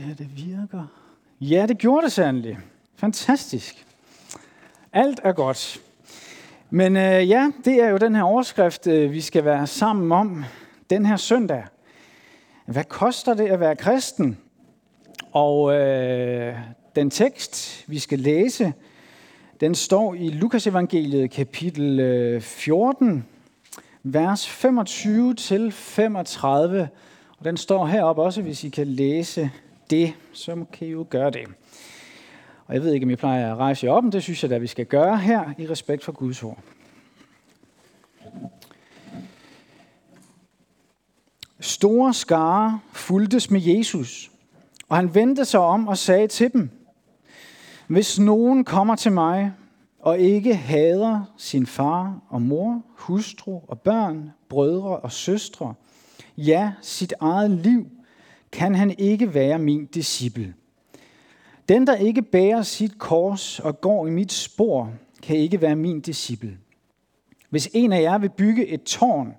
Ja, det virker. Ja, det gjorde det sandelig. Fantastisk. Alt er godt. Men øh, ja, det er jo den her overskrift, øh, vi skal være sammen om den her søndag. Hvad koster det at være kristen? Og øh, den tekst, vi skal læse, den står i Lukas evangeliet kapitel øh, 14, vers 25 til 35. Og den står heroppe også, hvis I kan læse det, så kan I jo gøre det. Og jeg ved ikke, om I plejer at rejse jer op, men det synes jeg, at vi skal gøre her i respekt for Guds ord. Store skare fuldtes med Jesus, og han vendte sig om og sagde til dem, Hvis nogen kommer til mig og ikke hader sin far og mor, hustru og børn, brødre og søstre, ja, sit eget liv, kan han ikke være min disciple. Den, der ikke bærer sit kors og går i mit spor, kan ikke være min disciple. Hvis en af jer vil bygge et tårn,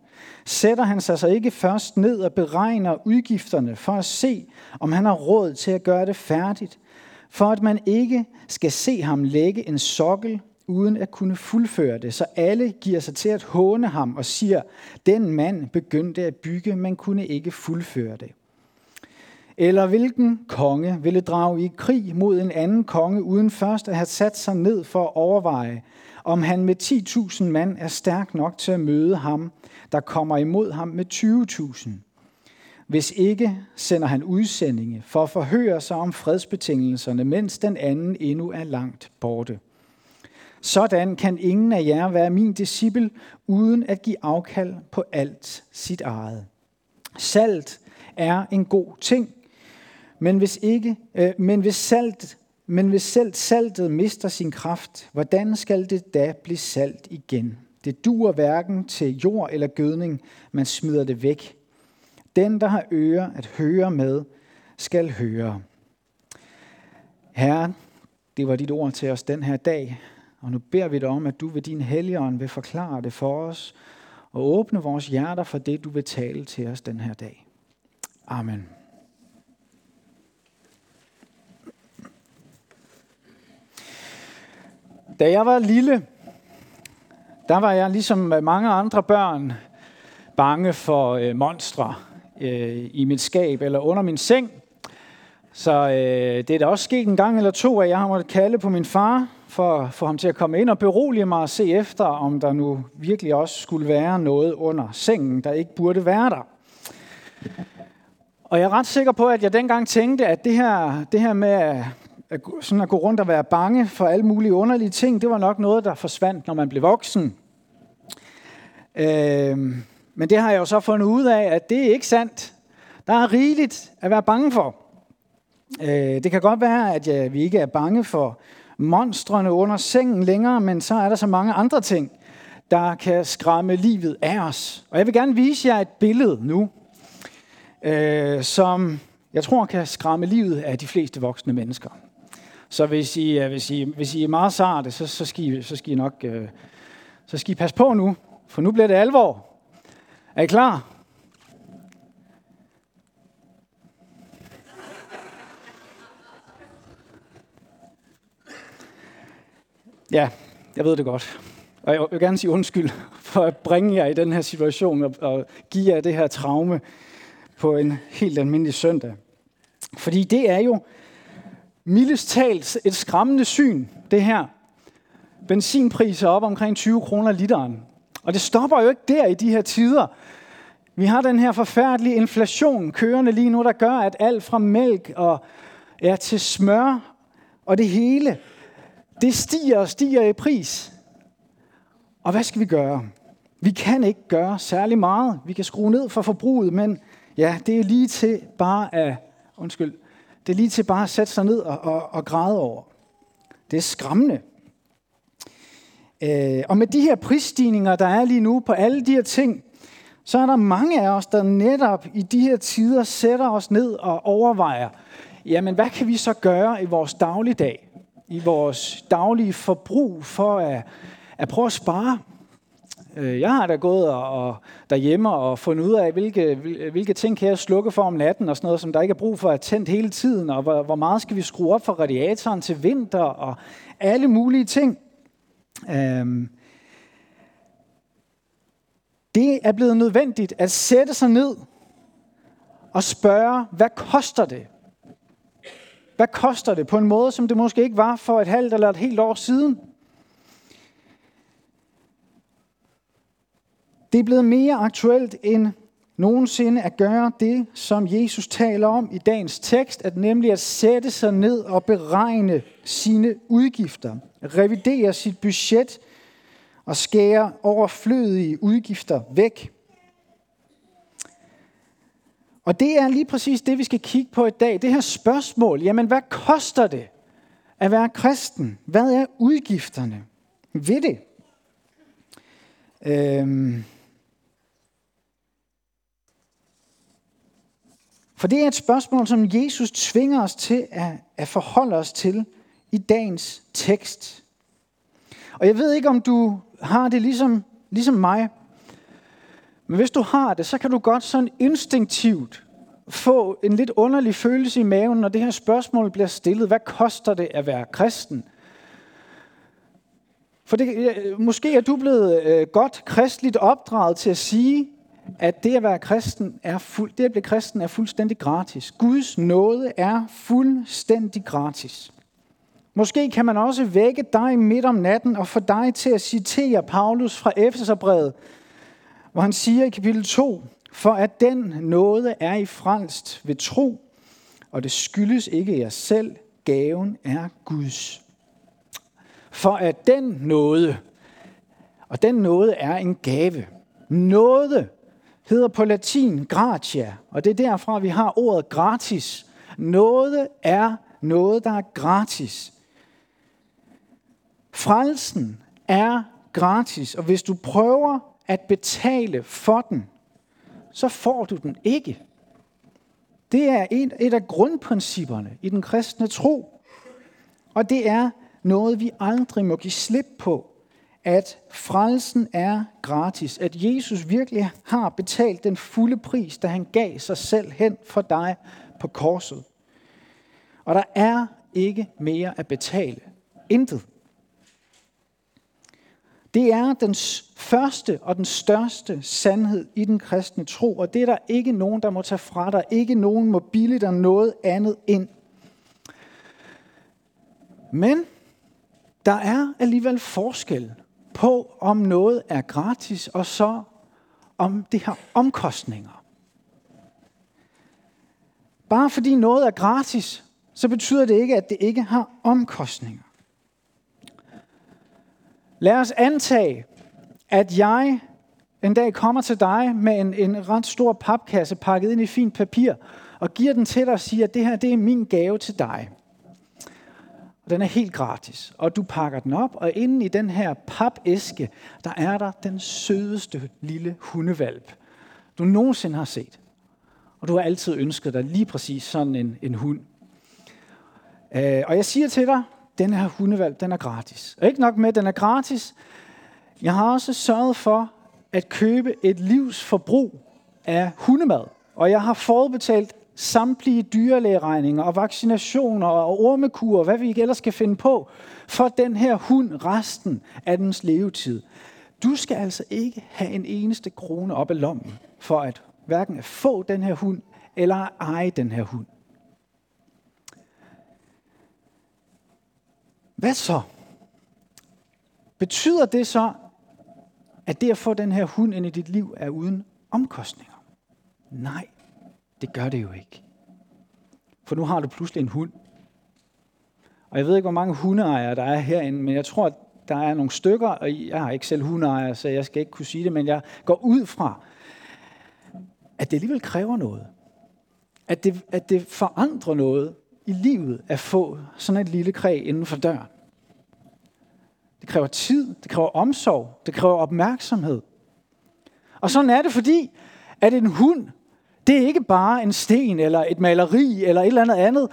sætter han sig så ikke først ned og beregner udgifterne for at se, om han har råd til at gøre det færdigt, for at man ikke skal se ham lægge en sokkel uden at kunne fuldføre det, så alle giver sig til at håne ham og siger, den mand begyndte at bygge, men kunne ikke fuldføre det. Eller hvilken konge ville drage i krig mod en anden konge, uden først at have sat sig ned for at overveje, om han med 10.000 mand er stærk nok til at møde ham, der kommer imod ham med 20.000. Hvis ikke, sender han udsendinge for at forhøre sig om fredsbetingelserne, mens den anden endnu er langt borte. Sådan kan ingen af jer være min disciple, uden at give afkald på alt sit eget. Salt er en god ting, men hvis, ikke, øh, men hvis salt men hvis selv saltet mister sin kraft, hvordan skal det da blive salt igen? Det duer hverken til jord eller gødning, man smider det væk. Den, der har ører at høre med, skal høre. Herre, det var dit ord til os den her dag, og nu beder vi dig om, at du ved din helligånd vil forklare det for os, og åbne vores hjerter for det, du vil tale til os den her dag. Amen. Da jeg var lille, der var jeg ligesom mange andre børn bange for øh, monstre øh, i mit skab eller under min seng. Så øh, det er da også sket en gang eller to, at jeg har måttet kalde på min far for at få ham til at komme ind og berolige mig og se efter, om der nu virkelig også skulle være noget under sengen, der ikke burde være der. Og jeg er ret sikker på, at jeg dengang tænkte, at det her, det her med at, sådan at gå rundt og være bange for alle mulige underlige ting, det var nok noget, der forsvandt, når man blev voksen. Øh, men det har jeg jo så fundet ud af, at det er ikke sandt. Der er rigeligt at være bange for. Øh, det kan godt være, at ja, vi ikke er bange for monstrene under sengen længere, men så er der så mange andre ting, der kan skræmme livet af os. Og jeg vil gerne vise jer et billede nu, øh, som jeg tror kan skræmme livet af de fleste voksne mennesker. Så hvis I, øh, hvis I, hvis I er meget sarte, så, så, skal I, så skal I nok øh, så skal I passe på nu, for nu bliver det alvor. Er I klar? Ja, jeg ved det godt. Og jeg vil gerne sige undskyld for at bringe jer i den her situation og, og give jer det her traume på en helt almindelig søndag. Fordi det er jo mildest talt et skræmmende syn, det her. Benzinpriser op omkring 20 kroner literen. Og det stopper jo ikke der i de her tider. Vi har den her forfærdelige inflation kørende lige nu, der gør, at alt fra mælk og ja, til smør og det hele, det stiger og stiger i pris. Og hvad skal vi gøre? Vi kan ikke gøre særlig meget. Vi kan skrue ned for forbruget, men ja, det er lige til bare at, undskyld, det er lige til bare at sætte sig ned og, og, og græde over. Det er skræmmende. Øh, og med de her prisstigninger, der er lige nu på alle de her ting, så er der mange af os, der netop i de her tider sætter os ned og overvejer, jamen hvad kan vi så gøre i vores dagligdag, i vores daglige forbrug for at, at prøve at spare? Øh, jeg har da gået og, og derhjemme og fundet ud af, hvilke, hvilke ting kan jeg slukke for om natten og sådan noget, som der ikke er brug for at tændt hele tiden, og hvor, hvor meget skal vi skrue op for radiatoren til vinter, og alle mulige ting. Øhm, det er blevet nødvendigt at sætte sig ned og spørge, hvad koster det? Hvad koster det på en måde, som det måske ikke var for et halvt eller et helt år siden? Det er blevet mere aktuelt end nogensinde at gøre det, som Jesus taler om i dagens tekst, at nemlig at sætte sig ned og beregne sine udgifter, revidere sit budget og skære overflødige udgifter væk. Og det er lige præcis det, vi skal kigge på i dag. Det her spørgsmål, jamen hvad koster det at være kristen? Hvad er udgifterne ved det? Øhm For det er et spørgsmål, som Jesus tvinger os til at, at forholde os til i dagens tekst. Og jeg ved ikke, om du har det ligesom, ligesom mig. Men hvis du har det, så kan du godt sådan instinktivt få en lidt underlig følelse i maven, når det her spørgsmål bliver stillet. Hvad koster det at være kristen? For det, måske er du blevet øh, godt kristligt opdraget til at sige, at det at være kristen er fuld, det at blive kristen er fuldstændig gratis. Guds nåde er fuldstændig gratis. Måske kan man også vække dig midt om natten og få dig til at citere Paulus fra Efeserbrevet, hvor han siger i kapitel 2, for at den nåde er i frelst ved tro, og det skyldes ikke jer selv, gaven er Guds. For at den nåde, og den nåde er en gave. Nåde hedder på latin gratia, og det er derfra, vi har ordet gratis. Noget er noget, der er gratis. Frelsen er gratis, og hvis du prøver at betale for den, så får du den ikke. Det er et, et af grundprincipperne i den kristne tro. Og det er noget, vi aldrig må give slip på at frelsen er gratis, at Jesus virkelig har betalt den fulde pris, da han gav sig selv hen for dig på korset. Og der er ikke mere at betale. Intet. Det er den første og den største sandhed i den kristne tro, og det er der ikke nogen, der må tage fra dig. Ikke nogen må bilde dig noget andet ind. Men der er alligevel forskel på, om noget er gratis, og så om det har omkostninger. Bare fordi noget er gratis, så betyder det ikke, at det ikke har omkostninger. Lad os antage, at jeg en dag kommer til dig med en, en ret stor papkasse pakket ind i fint papir, og giver den til dig og siger, at det her det er min gave til dig. Den er helt gratis, og du pakker den op, og inde i den her papæske, der er der den sødeste lille hundevalp, du nogensinde har set. Og du har altid ønsket dig lige præcis sådan en, en hund. Øh, og jeg siger til dig, den her hundevalp, den er gratis. Og ikke nok med, at den er gratis. Jeg har også sørget for at købe et livs forbrug af hundemad. Og jeg har forudbetalt samtlige dyrlægeregninger og vaccinationer og ormekur og hvad vi ellers skal finde på for den her hund resten af dens levetid. Du skal altså ikke have en eneste krone op i lommen for at hverken at få den her hund eller at eje den her hund. Hvad så? Betyder det så, at det at få den her hund ind i dit liv er uden omkostninger? Nej, det gør det jo ikke. For nu har du pludselig en hund. Og jeg ved ikke, hvor mange hundeejere der er herinde, men jeg tror, at der er nogle stykker, og jeg har ikke selv hundeejere, så jeg skal ikke kunne sige det, men jeg går ud fra, at det alligevel kræver noget. At det, at det forandrer noget i livet at få sådan et lille kræg inden for døren. Det kræver tid, det kræver omsorg, det kræver opmærksomhed. Og sådan er det, fordi at en hund det er ikke bare en sten, eller et maleri, eller et eller andet andet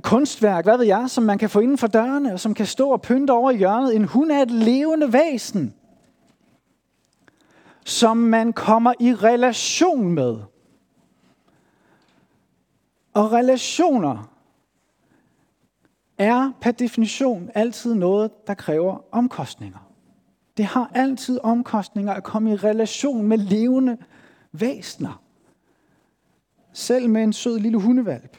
kunstværk, hvad ved jeg, som man kan få inden for dørene, og som kan stå og pynte over i hjørnet. En hund er et levende væsen. som man kommer i relation med. Og relationer er per definition altid noget, der kræver omkostninger. Det har altid omkostninger at komme i relation med levende væsener. Selv med en sød lille hundevalp.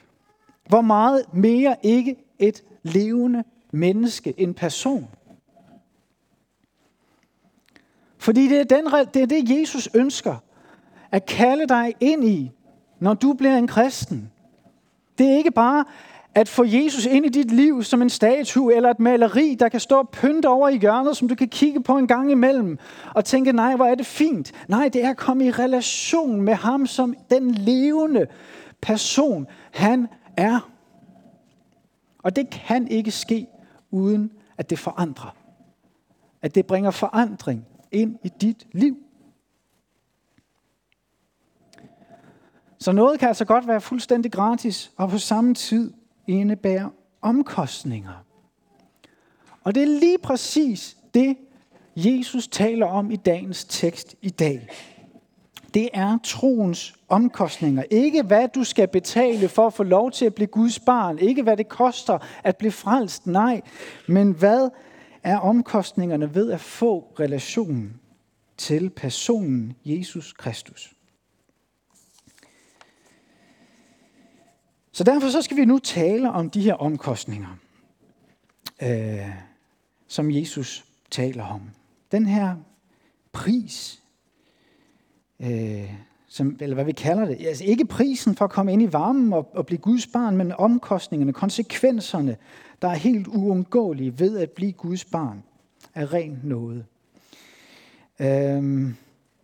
Hvor meget mere ikke et levende menneske, en person. Fordi det er, den, det er det, Jesus ønsker at kalde dig ind i, når du bliver en kristen. Det er ikke bare at få Jesus ind i dit liv som en statue eller et maleri, der kan stå og pynte over i hjørnet, som du kan kigge på en gang imellem og tænke, nej, hvor er det fint. Nej, det er at komme i relation med ham som den levende person, han er. Og det kan ikke ske, uden at det forandrer. At det bringer forandring ind i dit liv. Så noget kan altså godt være fuldstændig gratis, og på samme tid indebærer omkostninger. Og det er lige præcis det, Jesus taler om i dagens tekst i dag. Det er troens omkostninger. Ikke hvad du skal betale for at få lov til at blive Guds barn. Ikke hvad det koster at blive frelst. Nej, men hvad er omkostningerne ved at få relationen til personen Jesus Kristus? Så derfor så skal vi nu tale om de her omkostninger, øh, som Jesus taler om. Den her pris, øh, som, eller hvad vi kalder det. Altså ikke prisen for at komme ind i varmen og, og blive Guds barn, men omkostningerne, konsekvenserne, der er helt uundgåelige ved at blive Guds barn er ren noget. Øhm,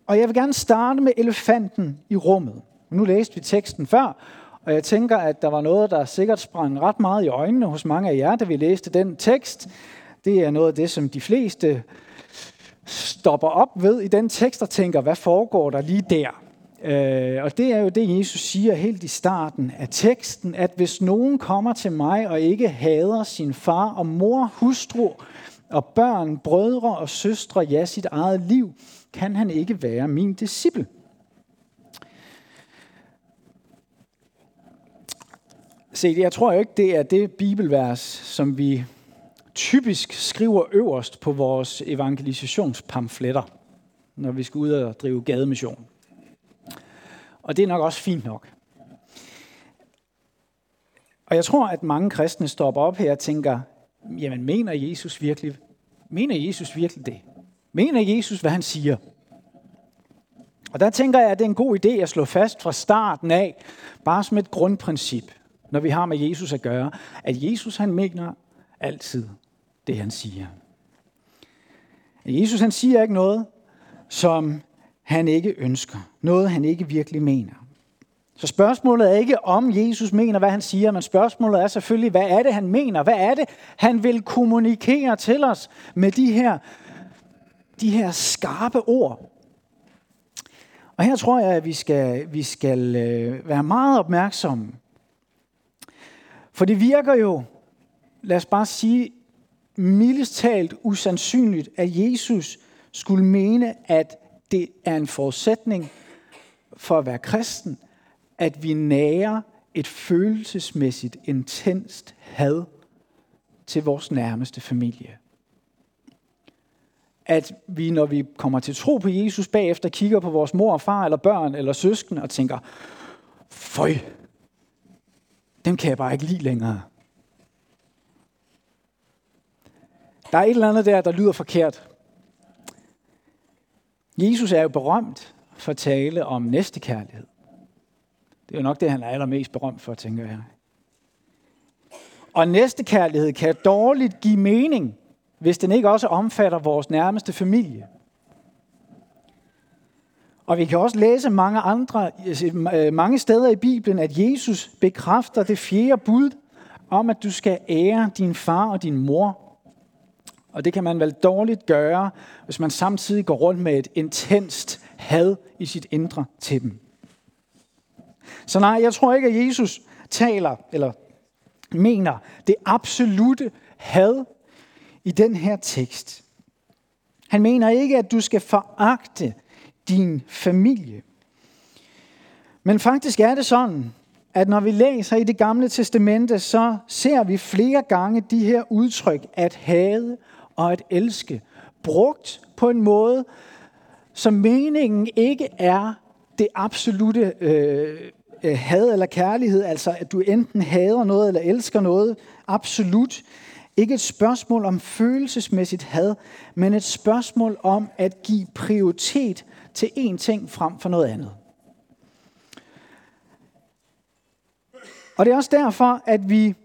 og jeg vil gerne starte med elefanten i rummet. Nu læste vi teksten før, og jeg tænker, at der var noget, der sikkert sprang ret meget i øjnene hos mange af jer, da vi læste den tekst. Det er noget af det, som de fleste stopper op ved i den tekst og tænker, hvad foregår der lige der? Øh, og det er jo det, Jesus siger helt i starten af teksten, at hvis nogen kommer til mig og ikke hader sin far og mor, hustru og børn, brødre og søstre, ja, sit eget liv, kan han ikke være min disciple. Se, jeg tror jo ikke, det er det bibelvers, som vi typisk skriver øverst på vores evangelisationspamfletter, når vi skal ud og drive gademission. Og det er nok også fint nok. Og jeg tror, at mange kristne stopper op her og tænker, jamen mener Jesus virkelig, mener Jesus virkelig det? Mener Jesus, hvad han siger? Og der tænker jeg, at det er en god idé at slå fast fra starten af, bare som et grundprincip når vi har med Jesus at gøre, at Jesus han mener altid det, han siger. Jesus han siger ikke noget, som han ikke ønsker. Noget, han ikke virkelig mener. Så spørgsmålet er ikke, om Jesus mener, hvad han siger, men spørgsmålet er selvfølgelig, hvad er det, han mener? Hvad er det, han vil kommunikere til os med de her, de her skarpe ord? Og her tror jeg, at vi skal, vi skal øh, være meget opmærksomme for det virker jo, lad os bare sige, mildest talt usandsynligt, at Jesus skulle mene, at det er en forudsætning for at være kristen, at vi nærer et følelsesmæssigt intenst had til vores nærmeste familie. At vi, når vi kommer til tro på Jesus bagefter, kigger på vores mor og far, eller børn, eller søsken, og tænker, føj, dem kan jeg bare ikke lide længere. Der er et eller andet der, der lyder forkert. Jesus er jo berømt for at tale om næstekærlighed. Det er jo nok det, han er allermest berømt for, tænker jeg. Og næstekærlighed kan dårligt give mening, hvis den ikke også omfatter vores nærmeste familie. Og vi kan også læse mange andre øh, mange steder i Bibelen, at Jesus bekræfter det fjerde bud om, at du skal ære din far og din mor. Og det kan man vel dårligt gøre, hvis man samtidig går rundt med et intenst had i sit indre til dem. Så nej, jeg tror ikke, at Jesus taler eller mener det absolute had i den her tekst. Han mener ikke, at du skal foragte din familie. Men faktisk er det sådan, at når vi læser i det gamle testamente, så ser vi flere gange de her udtryk, at hade og at elske, brugt på en måde, som meningen ikke er det absolute øh, øh, had eller kærlighed, altså at du enten hader noget eller elsker noget, absolut. Ikke et spørgsmål om følelsesmæssigt had, men et spørgsmål om at give prioritet til én ting frem for noget andet. Og det er også derfor, at vi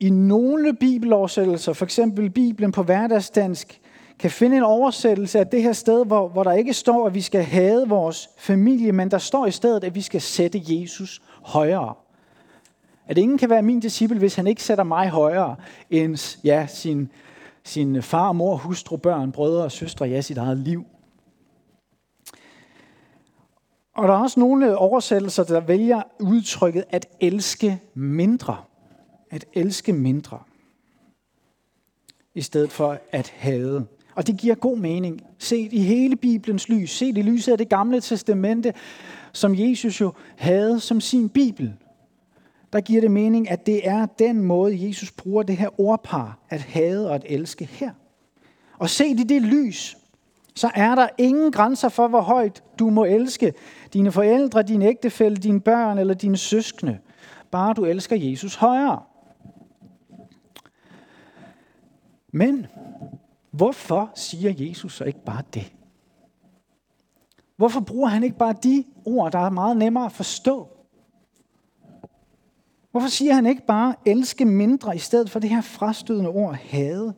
i nogle bibeloversættelser, for eksempel Bibelen på hverdagsdansk, kan finde en oversættelse af det her sted, hvor, hvor der ikke står, at vi skal have vores familie, men der står i stedet, at vi skal sætte Jesus højere. At ingen kan være min disciple, hvis han ikke sætter mig højere end ja, sin, sin far, mor, hustru, børn, brødre og søstre, ja, sit eget liv. Og der er også nogle oversættelser, der vælger udtrykket at elske mindre. At elske mindre. I stedet for at hade. Og det giver god mening. Set i hele Bibelens lys. Set i lyset af det gamle testamente, som Jesus jo havde som sin Bibel. Der giver det mening, at det er den måde, Jesus bruger det her ordpar, at hade og at elske her. Og set i det lys, så er der ingen grænser for, hvor højt du må elske dine forældre, din ægtefælle, dine børn eller dine søskende. Bare du elsker Jesus højere. Men hvorfor siger Jesus så ikke bare det? Hvorfor bruger han ikke bare de ord, der er meget nemmere at forstå? Hvorfor siger han ikke bare elske mindre i stedet for det her frastødende ord hade?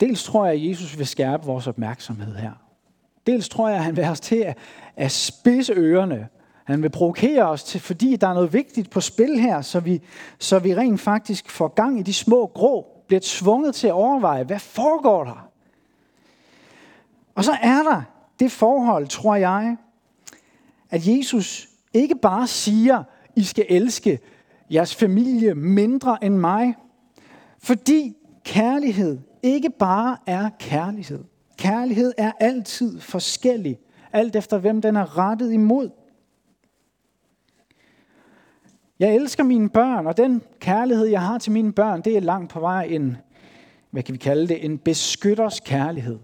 Dels tror jeg, at Jesus vil skærpe vores opmærksomhed her. Dels tror jeg, at han vil have os til at spidse ørerne. Han vil provokere os til, fordi der er noget vigtigt på spil her, så vi, så vi rent faktisk får gang i de små grå, bliver tvunget til at overveje, hvad foregår der? Og så er der det forhold, tror jeg, at Jesus ikke bare siger, I skal elske jeres familie mindre end mig, fordi kærlighed ikke bare er kærlighed. Kærlighed er altid forskellig, alt efter hvem den er rettet imod. Jeg elsker mine børn, og den kærlighed, jeg har til mine børn, det er langt på vej en, hvad kan vi kalde det, en beskytters kærlighed.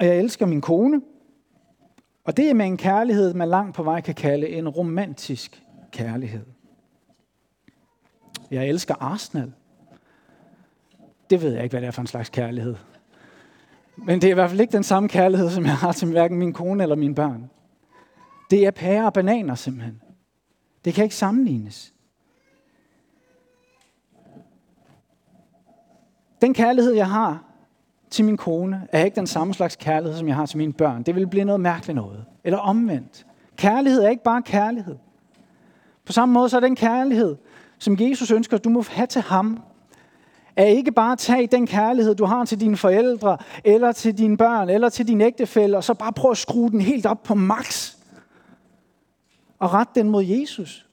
Og jeg elsker min kone, og det er med en kærlighed, man langt på vej kan kalde en romantisk kærlighed. Jeg elsker Arsenal det ved jeg ikke, hvad det er for en slags kærlighed. Men det er i hvert fald ikke den samme kærlighed, som jeg har til hverken min kone eller mine børn. Det er pærer og bananer simpelthen. Det kan ikke sammenlignes. Den kærlighed, jeg har til min kone, er ikke den samme slags kærlighed, som jeg har til mine børn. Det vil blive noget mærkeligt noget. Eller omvendt. Kærlighed er ikke bare kærlighed. På samme måde så er den kærlighed, som Jesus ønsker, at du må have til ham, er ikke bare at tage den kærlighed, du har til dine forældre, eller til dine børn, eller til din ægtefælle, og så bare prøve at skrue den helt op på max. Og rette den mod Jesus.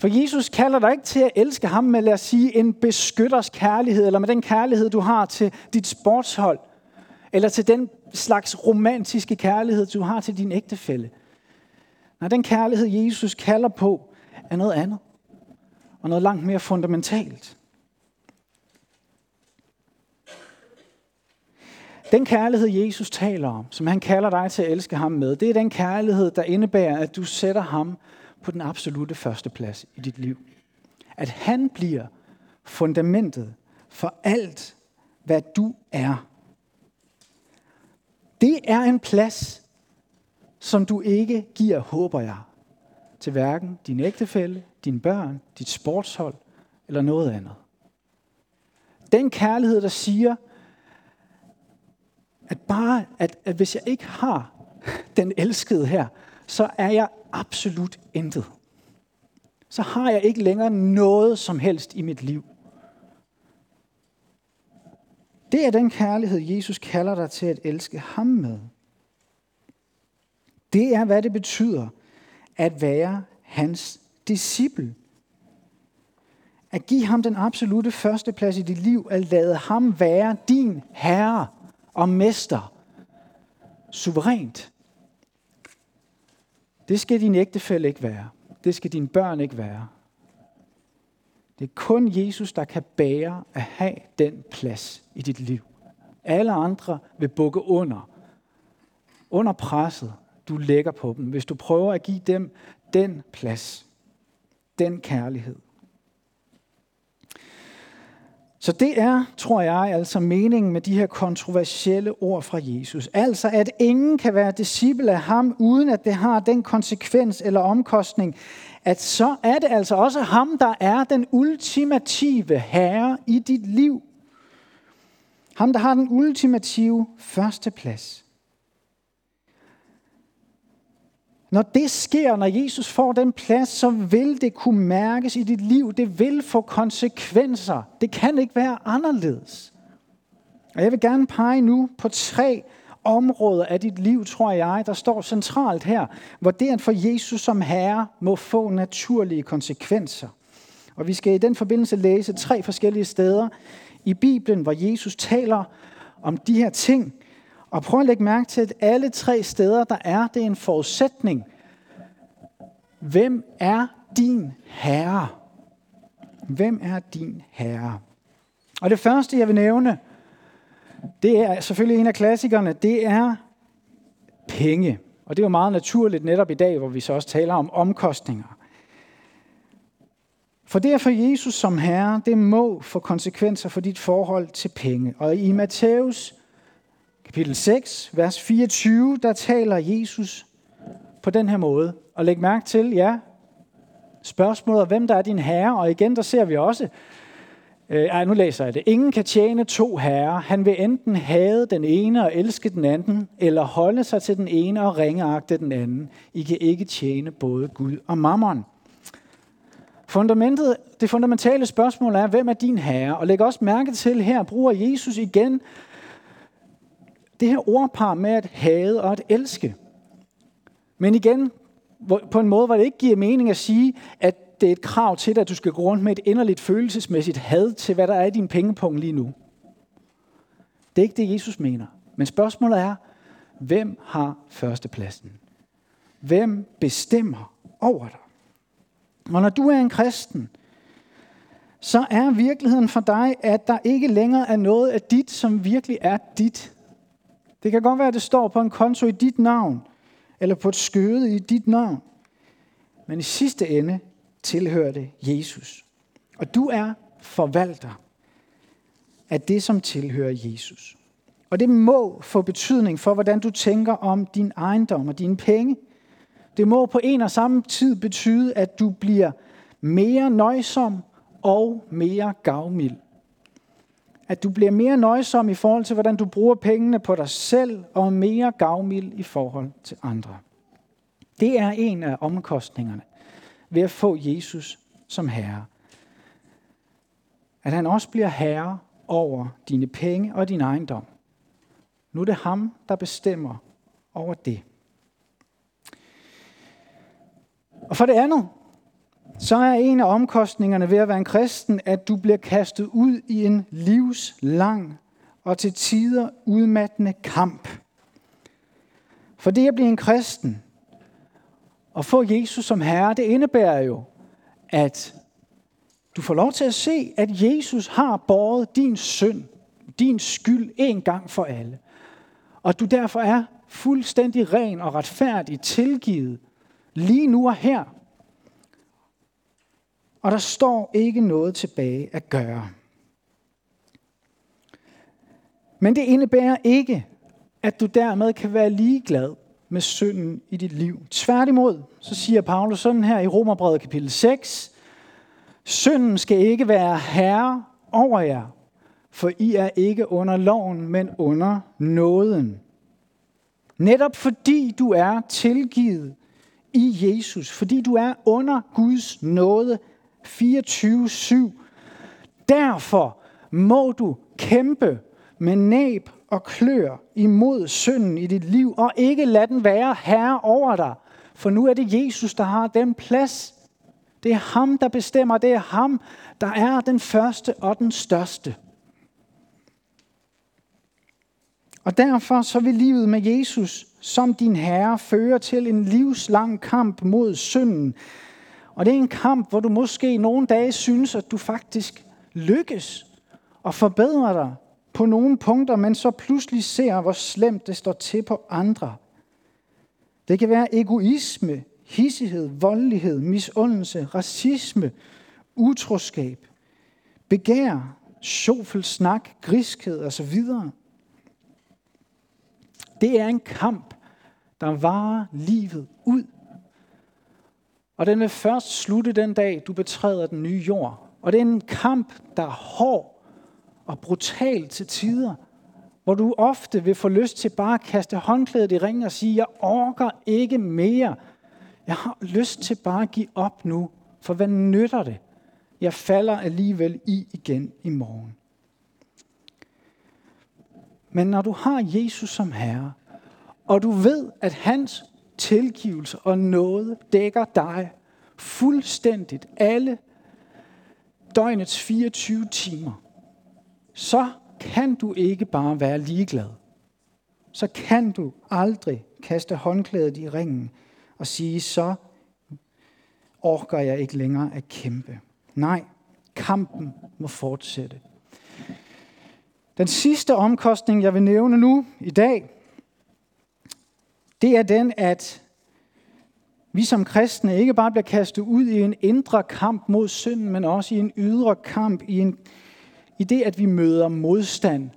For Jesus kalder dig ikke til at elske ham med, lad os sige, en beskytters kærlighed, eller med den kærlighed, du har til dit sportshold, eller til den slags romantiske kærlighed, du har til din ægtefælle. Nej, den kærlighed, Jesus kalder på, er noget andet. Og noget langt mere fundamentalt. Den kærlighed, Jesus taler om, som han kalder dig til at elske ham med, det er den kærlighed, der indebærer, at du sætter ham på den absolute første plads i dit liv. At han bliver fundamentet for alt, hvad du er. Det er en plads, som du ikke giver, håber jeg, til hverken din ægtefælle, dine børn, dit sportshold eller noget andet. Den kærlighed, der siger, at bare, at, at hvis jeg ikke har den elskede her, så er jeg absolut intet. Så har jeg ikke længere noget som helst i mit liv. Det er den kærlighed, Jesus kalder dig til at elske ham med. Det er, hvad det betyder at være hans disciple. At give ham den absolute første plads i dit liv, at lade ham være din herre og mester. Suverænt. Det skal din ægtefælle ikke være. Det skal dine børn ikke være. Det er kun Jesus, der kan bære at have den plads i dit liv. Alle andre vil bukke under. Under presset, du lægger på dem, hvis du prøver at give dem den plads, den kærlighed. Så det er, tror jeg, altså meningen med de her kontroversielle ord fra Jesus. Altså, at ingen kan være disciple af ham, uden at det har den konsekvens eller omkostning, at så er det altså også ham, der er den ultimative herre i dit liv. Ham, der har den ultimative førsteplads. Når det sker, når Jesus får den plads, så vil det kunne mærkes i dit liv. Det vil få konsekvenser. Det kan ikke være anderledes. Og jeg vil gerne pege nu på tre områder af dit liv, tror jeg, der står centralt her, hvor det at få Jesus som herre må få naturlige konsekvenser. Og vi skal i den forbindelse læse tre forskellige steder i Bibelen, hvor Jesus taler om de her ting. Og prøv at lægge mærke til, at alle tre steder, der er det er en forudsætning. Hvem er din herre? Hvem er din herre? Og det første, jeg vil nævne, det er selvfølgelig en af klassikerne, det er penge. Og det er jo meget naturligt netop i dag, hvor vi så også taler om omkostninger. For det at få Jesus som herre, det må få konsekvenser for dit forhold til penge. Og i Matthæus kapitel 6, vers 24, der taler Jesus på den her måde. Og læg mærke til, ja, spørgsmålet hvem der er din herre. Og igen, der ser vi også, øh, ej, nu læser jeg det. Ingen kan tjene to herrer. Han vil enten hade den ene og elske den anden, eller holde sig til den ene og ringeagte den anden. I kan ikke tjene både Gud og mammon. Fundamentet, det fundamentale spørgsmål er, hvem er din herre? Og læg også mærke til, her bruger Jesus igen det her ordpar med at hade og at elske. Men igen, på en måde, hvor det ikke giver mening at sige, at det er et krav til dig, at du skal gå rundt med et inderligt følelsesmæssigt had til, hvad der er i din pengepunkt lige nu. Det er ikke det, Jesus mener. Men spørgsmålet er, hvem har førstepladsen? Hvem bestemmer over dig? Og når du er en kristen, så er virkeligheden for dig, at der ikke længere er noget af dit, som virkelig er dit. Det kan godt være, at det står på en konto i dit navn, eller på et skøde i dit navn. Men i sidste ende tilhører det Jesus. Og du er forvalter af det, som tilhører Jesus. Og det må få betydning for, hvordan du tænker om din ejendom og dine penge. Det må på en og samme tid betyde, at du bliver mere nøjsom og mere gavmild at du bliver mere nøjsom i forhold til, hvordan du bruger pengene på dig selv, og mere gavmild i forhold til andre. Det er en af omkostningerne ved at få Jesus som herre. At han også bliver herre over dine penge og din ejendom. Nu er det ham, der bestemmer over det. Og for det andet, så er en af omkostningerne ved at være en kristen, at du bliver kastet ud i en livslang og til tider udmattende kamp. For det at blive en kristen og få Jesus som herre, det indebærer jo, at du får lov til at se, at Jesus har båret din synd, din skyld en gang for alle. Og du derfor er fuldstændig ren og retfærdig tilgivet lige nu og her og der står ikke noget tilbage at gøre. Men det indebærer ikke, at du dermed kan være ligeglad med synden i dit liv. Tværtimod, så siger Paulus sådan her i Romerbrevet kapitel 6, Synden skal ikke være herre over jer, for I er ikke under loven, men under nåden. Netop fordi du er tilgivet i Jesus, fordi du er under Guds nåde, 24-7. Derfor må du kæmpe med næb og klør imod synden i dit liv, og ikke lade den være herre over dig. For nu er det Jesus, der har den plads. Det er ham, der bestemmer. Det er ham, der er den første og den største. Og derfor så vil livet med Jesus som din herre føre til en livslang kamp mod synden. Og det er en kamp, hvor du måske nogle dage synes, at du faktisk lykkes og forbedrer dig på nogle punkter, men så pludselig ser, hvor slemt det står til på andre. Det kan være egoisme, hissighed, voldelighed, misundelse, racisme, utroskab, begær, sjofel snak, griskhed osv. Det er en kamp, der varer livet ud. Og den vil først slutte den dag, du betræder den nye jord. Og det er en kamp, der er hård og brutal til tider, hvor du ofte vil få lyst til bare at kaste håndklædet i ringen og sige, jeg orker ikke mere. Jeg har lyst til bare at give op nu, for hvad nytter det? Jeg falder alligevel i igen i morgen. Men når du har Jesus som Herre, og du ved, at hans tilgivelse og nåde dækker dig fuldstændigt alle døgnets 24 timer, så kan du ikke bare være ligeglad. Så kan du aldrig kaste håndklædet i ringen og sige, så orker jeg ikke længere at kæmpe. Nej, kampen må fortsætte. Den sidste omkostning, jeg vil nævne nu i dag, det er den, at vi som kristne ikke bare bliver kastet ud i en indre kamp mod synden, men også i en ydre kamp, i, en, i det, at vi møder modstand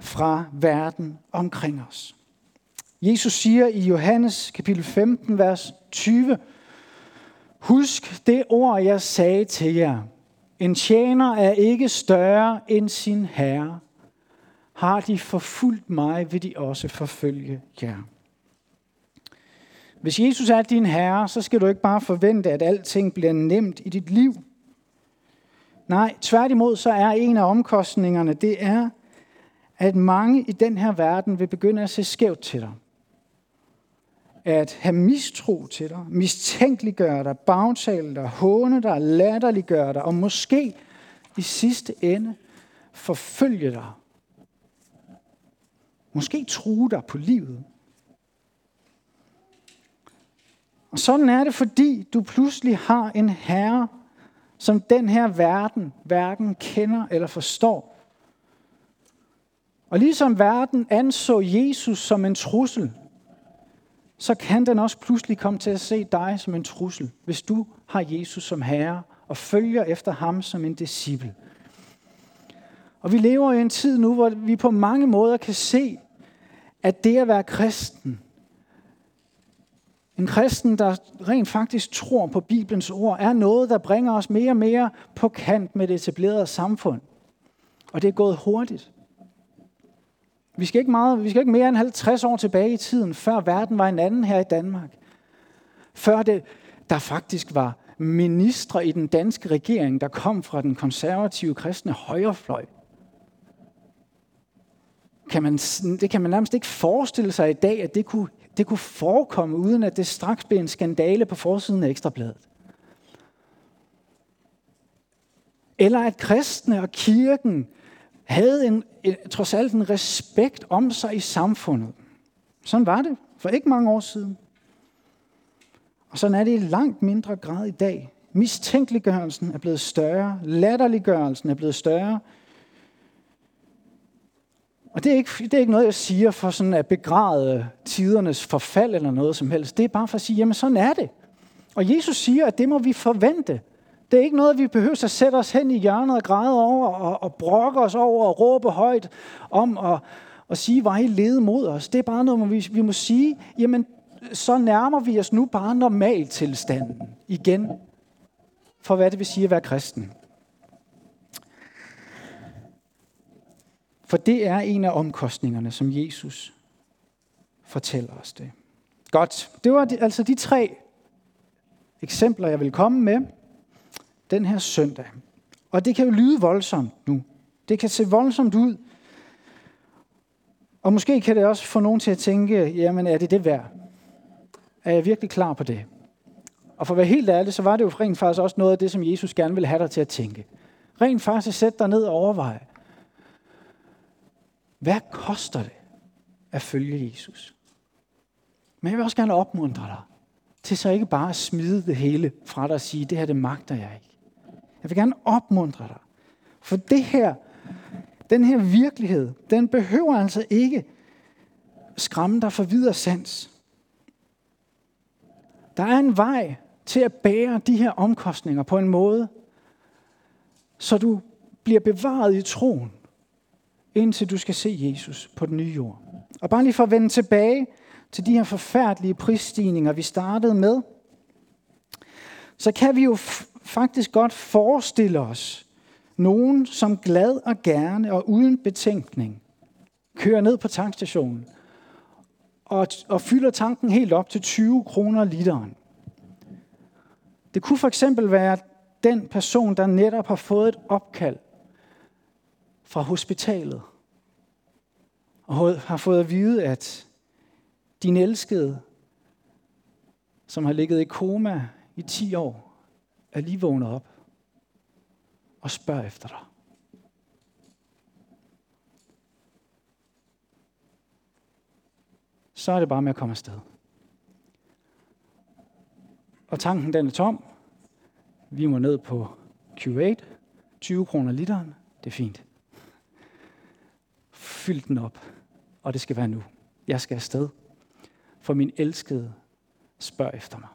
fra verden omkring os. Jesus siger i Johannes kapitel 15, vers 20, Husk det ord, jeg sagde til jer. En tjener er ikke større end sin herre. Har de forfulgt mig, vil de også forfølge jer. Hvis Jesus er din herre, så skal du ikke bare forvente, at alting bliver nemt i dit liv. Nej, tværtimod så er en af omkostningerne, det er, at mange i den her verden vil begynde at se skævt til dig. At have mistro til dig, mistænkeliggøre dig, bagtale dig, håne dig, latterliggøre dig, og måske i sidste ende forfølge dig. Måske true dig på livet. Og sådan er det, fordi du pludselig har en herre, som den her verden hverken kender eller forstår. Og ligesom verden anså Jesus som en trussel, så kan den også pludselig komme til at se dig som en trussel, hvis du har Jesus som herre og følger efter ham som en disciple. Og vi lever i en tid nu, hvor vi på mange måder kan se, at det at være kristen, en kristen, der rent faktisk tror på Bibelens ord, er noget, der bringer os mere og mere på kant med det etablerede samfund. Og det er gået hurtigt. Vi skal ikke, meget, vi skal ikke mere end 50 år tilbage i tiden, før verden var en anden her i Danmark. Før det, der faktisk var ministre i den danske regering, der kom fra den konservative kristne højrefløj. Kan man, det kan man nærmest ikke forestille sig i dag, at det kunne det kunne forekomme, uden at det straks blev en skandale på forsiden af Ekstrabladet. Eller at kristne og kirken havde en, en, trods alt en respekt om sig i samfundet. Sådan var det for ikke mange år siden. Og sådan er det i langt mindre grad i dag. Mistænkeliggørelsen er blevet større, latterliggørelsen er blevet større, og det er, ikke, det er ikke noget, jeg siger for sådan at begræde tidernes forfald eller noget som helst. Det er bare for at sige, jamen sådan er det. Og Jesus siger, at det må vi forvente. Det er ikke noget, vi behøver at sætte os hen i hjørnet og græde over og, og brokke os over og råbe højt om og, og sige, hvor I lede mod os. Det er bare noget, vi, vi må sige, jamen så nærmer vi os nu bare normaltilstanden igen for hvad det vil sige at være kristen. For det er en af omkostningerne, som Jesus fortæller os det. Godt, det var altså de tre eksempler, jeg vil komme med den her søndag. Og det kan jo lyde voldsomt nu. Det kan se voldsomt ud. Og måske kan det også få nogen til at tænke, jamen er det det værd? Er jeg virkelig klar på det? Og for at være helt ærlig, så var det jo rent faktisk også noget af det, som Jesus gerne ville have dig til at tænke. Rent faktisk sæt dig ned og overveje, hvad koster det at følge Jesus? Men jeg vil også gerne opmuntre dig til så ikke bare at smide det hele fra dig og sige, det her det magter jeg ikke. Jeg vil gerne opmuntre dig. For det her, den her virkelighed, den behøver altså ikke skræmme dig for videre sans. Der er en vej til at bære de her omkostninger på en måde, så du bliver bevaret i troen, indtil du skal se Jesus på den nye jord. Og bare lige for at vende tilbage til de her forfærdelige prisstigninger, vi startede med, så kan vi jo faktisk godt forestille os nogen, som glad og gerne og uden betænkning kører ned på tankstationen og, og fylder tanken helt op til 20 kroner literen. Det kunne for eksempel være den person, der netop har fået et opkald fra hospitalet og har fået at vide, at din elskede, som har ligget i koma i 10 år, er lige vågnet op og spørger efter dig. Så er det bare med at komme afsted. Og tanken den er tom. Vi må ned på Q8. 20 kroner literen. Det er fint. Fyld den op. Og det skal være nu. Jeg skal afsted. For min elskede spørger efter mig.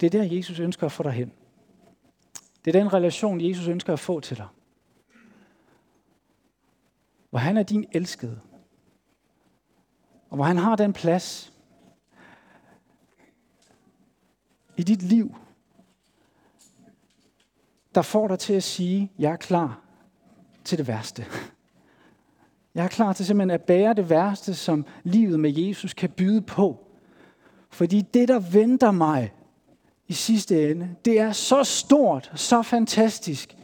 Det er der, Jesus ønsker at få dig hen. Det er den relation, Jesus ønsker at få til dig. Hvor han er din elskede. Og hvor han har den plads i dit liv, der får dig til at sige, jeg er klar til det værste. Jeg er klar til simpelthen at bære det værste, som livet med Jesus kan byde på. Fordi det, der venter mig i sidste ende, det er så stort, så fantastisk,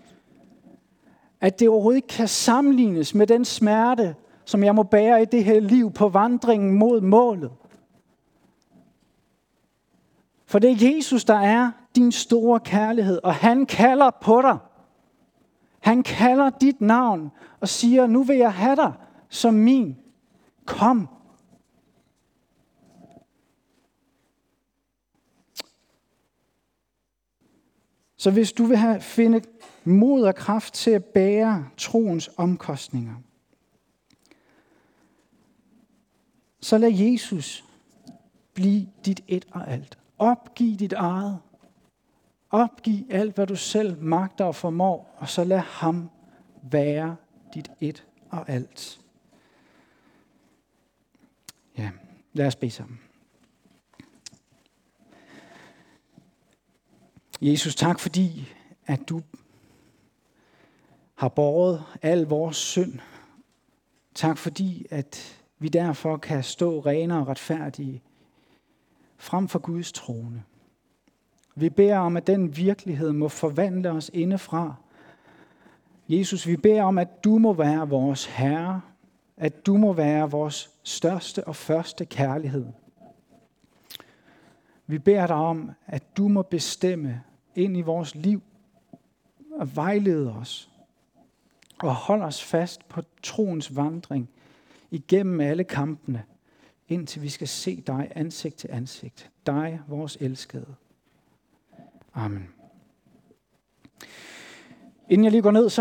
at det overhovedet ikke kan sammenlignes med den smerte, som jeg må bære i det her liv på vandringen mod målet. For det er Jesus, der er din store kærlighed, og han kalder på dig. Han kalder dit navn og siger, nu vil jeg have dig som min. Kom. Så hvis du vil have finde mod og kraft til at bære troens omkostninger, så lad Jesus blive dit et og alt. Opgiv dit eget. Opgiv alt, hvad du selv magter og formår, og så lad ham være dit et og alt. Ja, lad os bede sammen. Jesus, tak fordi, at du har båret al vores synd. Tak fordi, at vi derfor kan stå rene og retfærdige frem for Guds trone. Vi beder om, at den virkelighed må forvandle os indefra. Jesus, vi beder om, at du må være vores Herre, at du må være vores største og første kærlighed. Vi beder dig om, at du må bestemme ind i vores liv og vejlede os og holde os fast på troens vandring igennem alle kampene, indtil vi skal se dig ansigt til ansigt. Dig, vores elskede. Amen. Inden jeg lige går ned, så